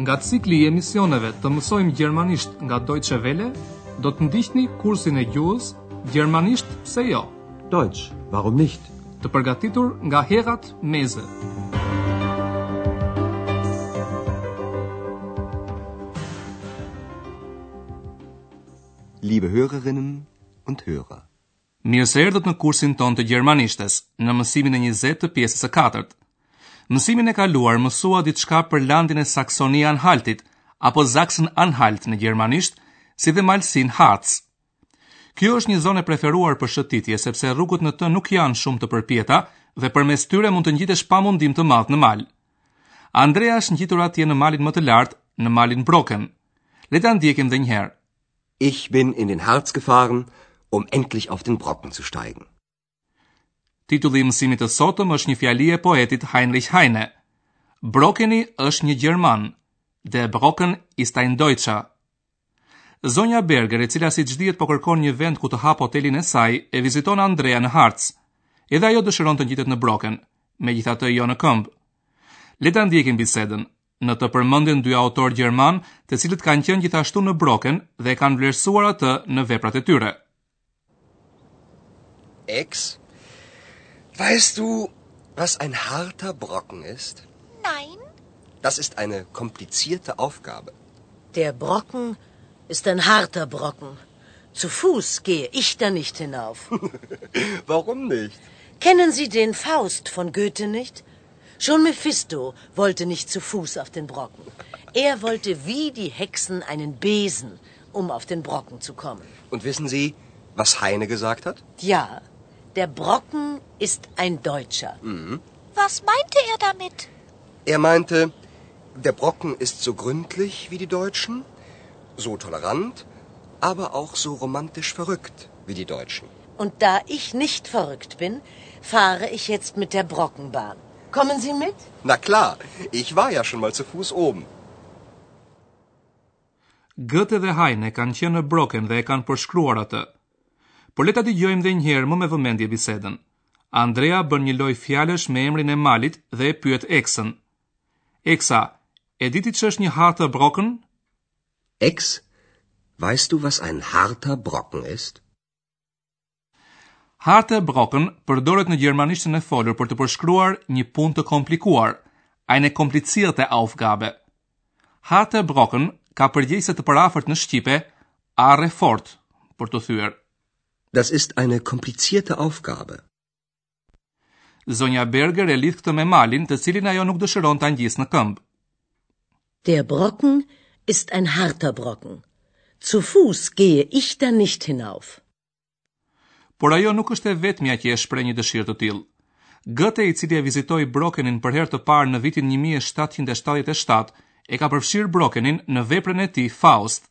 Nga cikli i emisioneve të mësojmë gjermanisht nga Deutsche Welle, do të ndiqni kursin e gjuhës Gjermanisht pse jo? Deutsch, warum nicht? Të përgatitur nga Herrad Meese. Liebe Hörerinnen und Hörer. Mirë se erdhët në kursin tonë të gjermanishtes, në mësimin e 20 të pjesës së katërt. Mësimin e kaluar mësuam diçka për landin e Saksoni-Anhaltit, apo Sachsen-Anhalt në gjermanisht, si dhe malësinë Harz. Kjo është një zonë e preferuar për shëtitje, sepse rrugët në të nuk janë shumë të përpjeta dhe përmes tyre mund të ngjitesh pa mundim të madh në mal. Andrea është ngjitur atje në malin më të lartë, në malin Brocken. Le ta ndjekim dhe njëherë. Ich bin in den Harz gefahren, um endlich auf den Brocken zu steigen. Titulli i mësimit të sotëm është një fjali e poetit Heinrich Heine. Brokeni është një gjerman, der Brocken ist ein Deutscher. Zonja Berger, e cila siç dihet po kërkon një vend ku të hapë hotelin e saj, e viziton Andrean në Harc. Edhe ajo dëshiron të ngjitet në Broken, megjithatë jo në këmbë. Le ta ndjekim bisedën. Në të përmenden dy autorë gjermanë, të cilët kanë qenë gjithashtu në Broken dhe e kanë vlerësuar atë në veprat e tyre. X Weißt du, was ein harter Brocken ist? Nein. Das ist eine komplizierte Aufgabe. Der Brocken ist ein harter Brocken. Zu Fuß gehe ich da nicht hinauf. Warum nicht? Kennen Sie den Faust von Goethe nicht? Schon Mephisto wollte nicht zu Fuß auf den Brocken. Er wollte wie die Hexen einen Besen, um auf den Brocken zu kommen. Und wissen Sie, was Heine gesagt hat? Ja, der Brocken ist ein Deutscher. Mhm. Was meinte er damit? Er meinte, der Brocken ist so gründlich wie die Deutschen, so tolerant, aber auch so romantisch verrückt wie die Deutschen. Und da ich nicht verrückt bin, fahre ich jetzt mit der Brockenbahn. Kommen Sie mit? Na klar, ich war ja schon mal zu Fuß oben. Goethe dhe Heine kanë qenë në Broken dhe e kanë përshkruar atë. Por le ta dëgjojmë edhe një herë më me vëmendje bisedën. Andrea bën një lojë fjalësh me emrin e malit dhe e pyet eksën. Eksa, e di ti ç'është një harter Brocken? Eks, weißt du was ein harter Brocken ist? Harter Brocken përdoret në gjermanishten e folur për të përshkruar një punë të komplikuar, eine komplizierte Aufgabe. Harter Brocken ka përgjegjëse të përafërt në shqipe arrë e fortë për t'u thyer. Das ist eine komplizierte Aufgabe. Zonja Berger e lidh këtë me malin, të cilin ajo nuk dëshiron ta ngjisë në këmbë. Der Brocken ist ein harter Brocken. Zu Fuß gehe ich da nicht hinauf. Por ajo nuk është e vetmja që e shpreh një dëshirë të tillë. Gëte, i cili e vizitoi Brokenin për herë të parë në vitin 1777, e ka përfshirë Brokenin në veprën e tij Faust.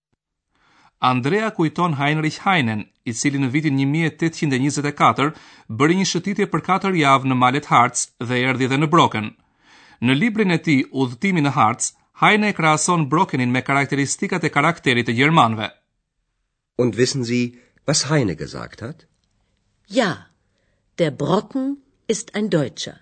Andrea kujton Heinrich Heinen, i cili në vitin 1824 bëri një shëtitje për katër javë në malet Harz dhe erdhi dhe në Brocken. Në librin e tij Udhëtimi në Harz, Heine e krahason Brockenin me karakteristikat e karakterit të gjermanëve. Und wissen Sie, was Heine gesagt hat? Ja, der Brocken ist ein Deutscher.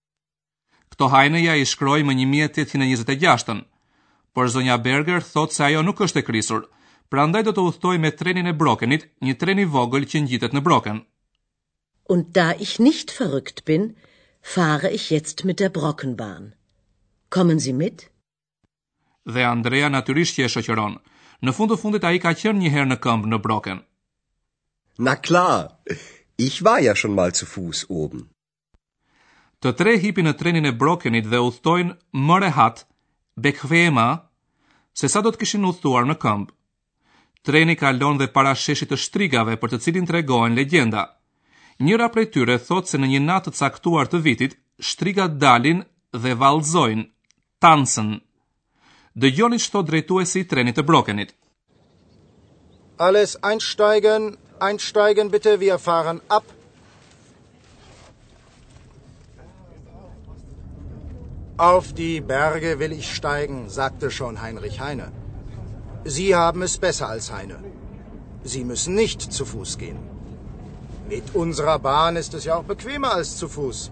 Këto Heineja i shkroi më 1826-ën, por zonja Berger thotë se ajo nuk është e krisur, prandaj do të udhëtojë me trenin e Brockenit, një tren i vogël që ngjitet në Brocken. Und da ich nicht verrückt bin, fahre ich jetzt mit der Brockenbahn. Kommen Sie mit? Dhe Andreas natyrisht që e shoqëron. Në fund të fundit ai ka qenë një herë në këmbë në Brocken. Na klar. Ich war ja schon mal zu Fuß oben. Të tre hipin në trenin e Brockenit dhe udhëtojnë më rehat, bequemer, sesa do të kishin udhëtuar në këmbë. Treni kalon dhe para sheshit të shtrigave për të cilin tregohen legjenda. Njëra prej tyre thotë se në një natë të caktuar të vitit, shtrigat dalin dhe vallëzojnë, tanzen, Dë gjoni që thot drejtuesi i trenit të brokenit. Alles einsteigen, einsteigen bitte, wir fahren ab. Auf die Berge will ich steigen, sagte schon Heinrich Heine. Sie haben es besser als Heine. Sie müssen nicht zu Fuß gehen. Mit unserer Bahn ist es ja auch bequemer als zu Fuß.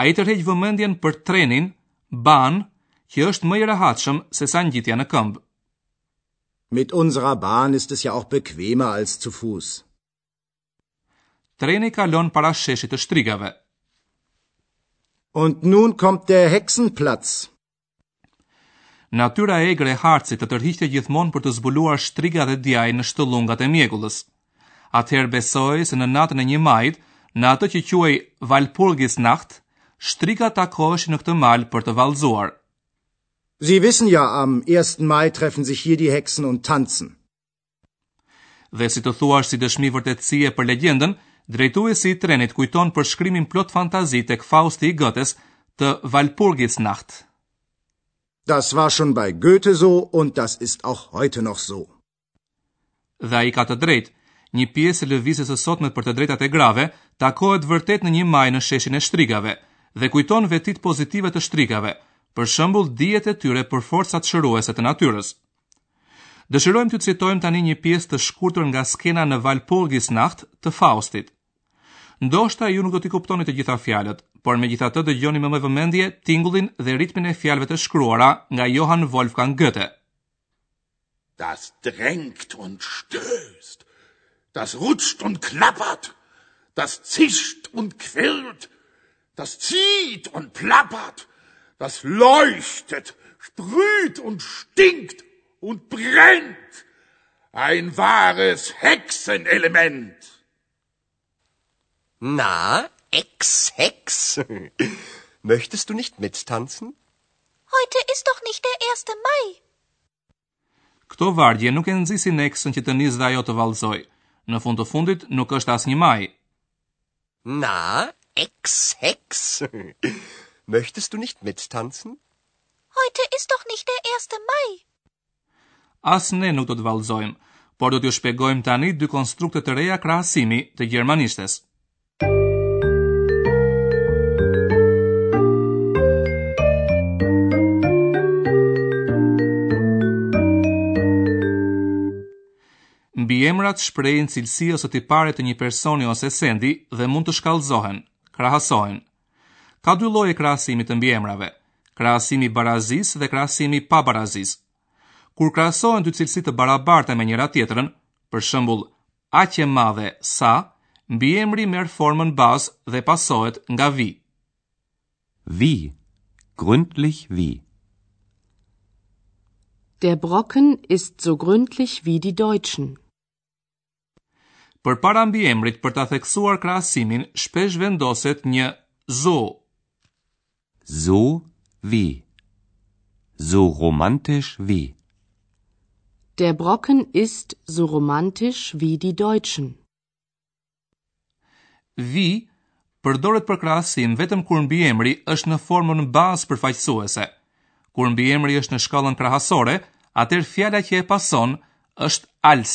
Ai tërheq vëmendjen për trenin, Bahn, që është më i rehatshëm sesa ngjitja në këmbë. Mit unserer Bahn ist es ja auch bequemer als zu Fuß. Treni kalon para sheshit të shtrigave. Und nun kommt der Hexenplatz. Natyra e egër e Harzit të tërhiqte gjithmonë për të zbuluar shtriga dhe djaj në shtëllungat e mjegullës. Atëherë besohej se në natën e një majit, në atë që quhej Walpurgisnacht, shtrigat takoheshin në këtë mal për të vallëzuar. Sie wissen ja, am ersten Mai treffen sich hier die Hexen und tanzen. Dhe si të thuash si dëshmi vërtetësie për legjendën, drejtuesi i trenit kujton për shkrimin plot fantazi tek Fausti i Gëtes të Walpurgisnacht. Das war schon bei Goethe so und das ist auch heute noch so. Dhe ai ka të drejtë, një pjesë e lëvizjes së sotme për të drejtat e grave takohet vërtet në një maj në sheshin e shtrigave dhe kujton vetitë pozitive të shtrigave, për shembull dijet e tyre për forcat shëruese të natyrës. Dëshirojmë t'ju citojmë tani një pjesë të shkurtër nga skena në Walpurgisnacht të Faustit. Ndoshta ju nuk do t'i kuptoni të gjitha fjalët, por megjithatë dëgjoni me më vëmendje tingullin dhe ritmin e fjalëve të shkruara nga Johann Wolfgang Goethe. Das drängt und stößt, das rutscht und klappert, das zischt und quirlt, Das zieht und plappert. das leuchtet, sprüht und stinkt und brennt. Ein wahres Hexenelement. Na, Ex, Hex, möchtest du nicht mittanzen? Heute ist doch nicht der erste Mai. Këto vargje nuk e nxisin Eksën që të nisë dhe ajo të vallëzojë. Në fund të fundit, nuk është as një maj. Na, Ex, Hex. Möchtest du nicht mittanzen? Heute ist doch nicht der 1. Mai. As ne nuk do të vallëzojmë, por do t'ju shpjegojmë tani dy konstrukte të reja krahasimi të gjermanishtes. Mbiemrat shprehin cilësi ose tipare të një personi ose sendi dhe mund të shkallëzohen, krahasohen. Ka dy lloje krahasimi të mbiemrave: krahasimi i barazisë dhe krahasimi i pabarazisë. Kur krahasohen dy cilësi të barabarta me njëra-tjetrën, për shembull, aq e madhe sa, mbiemri merr formën bazë dhe pasohet nga wie. Wie, gründlich wie. Der Brocken ist so gründlich wie die Deutschen. Përpara mbiemrit për ta theksuar krahasimin, shpesh vendoset një so So wie. So romantisch wie. Der Brocken ist so romantisch wie die Deutschen. Wie përdoret për krahasim vetëm kur mbiemri është në formën bazë përfaqësuese. Kur mbiemri është në shkallën krahasore, atëherë fjala që e pason është als.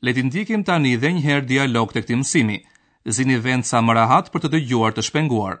Le t'i ndjekim tani dhe një herë dialogët e këtij mësimi. Zini vend sa më rahat për të dëgjuar të shpenguar.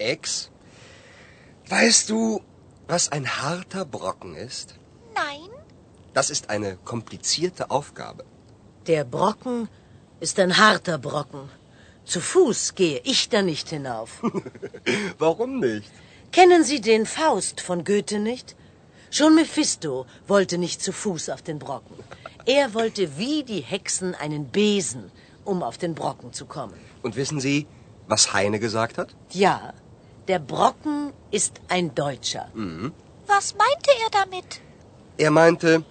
Ex, weißt du, was ein harter Brocken ist? Nein. Das ist eine komplizierte Aufgabe. Der Brocken ist ein harter Brocken. Zu Fuß gehe ich da nicht hinauf. Warum nicht? Kennen Sie den Faust von Goethe nicht? Schon Mephisto wollte nicht zu Fuß auf den Brocken. Er wollte wie die Hexen einen Besen, um auf den Brocken zu kommen. Und wissen Sie, was Heine gesagt hat? Ja, der Brocken ist ein Deutscher. Mhm. Was meinte er damit? Er meinte,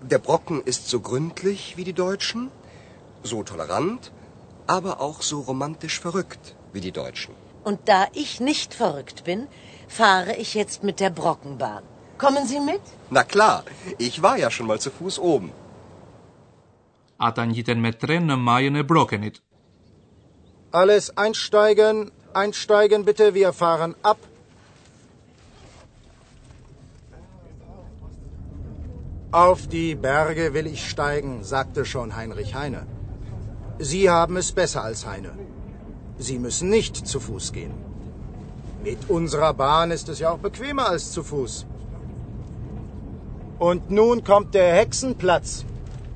der Brocken ist so gründlich wie die Deutschen, so tolerant, aber auch so romantisch verrückt wie die Deutschen. Und da ich nicht verrückt bin, fahre ich jetzt mit der Brockenbahn. Kommen Sie mit? Na klar, ich war ja schon mal zu Fuß oben ata njiten me tren në majën Brokenit. Alles einsteigen, einsteigen bitte, wir fahren ab. Auf die Berge will ich steigen, sagte schon Heinrich Heine. Sie haben es besser als Heine. Sie müssen nicht zu Fuß gehen. Mit unserer Bahn ist es ja auch bequemer als zu Fuß. Und nun kommt der Hexenplatz.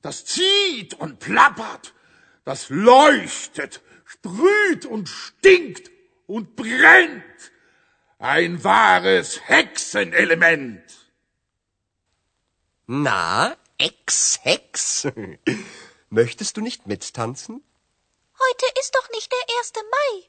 das zieht und plappert, das leuchtet, sprüht und stinkt und brennt. Ein wahres Hexenelement. Na, Ex Hex, möchtest du nicht mit tanzen? Heute ist doch nicht der 1. Mai.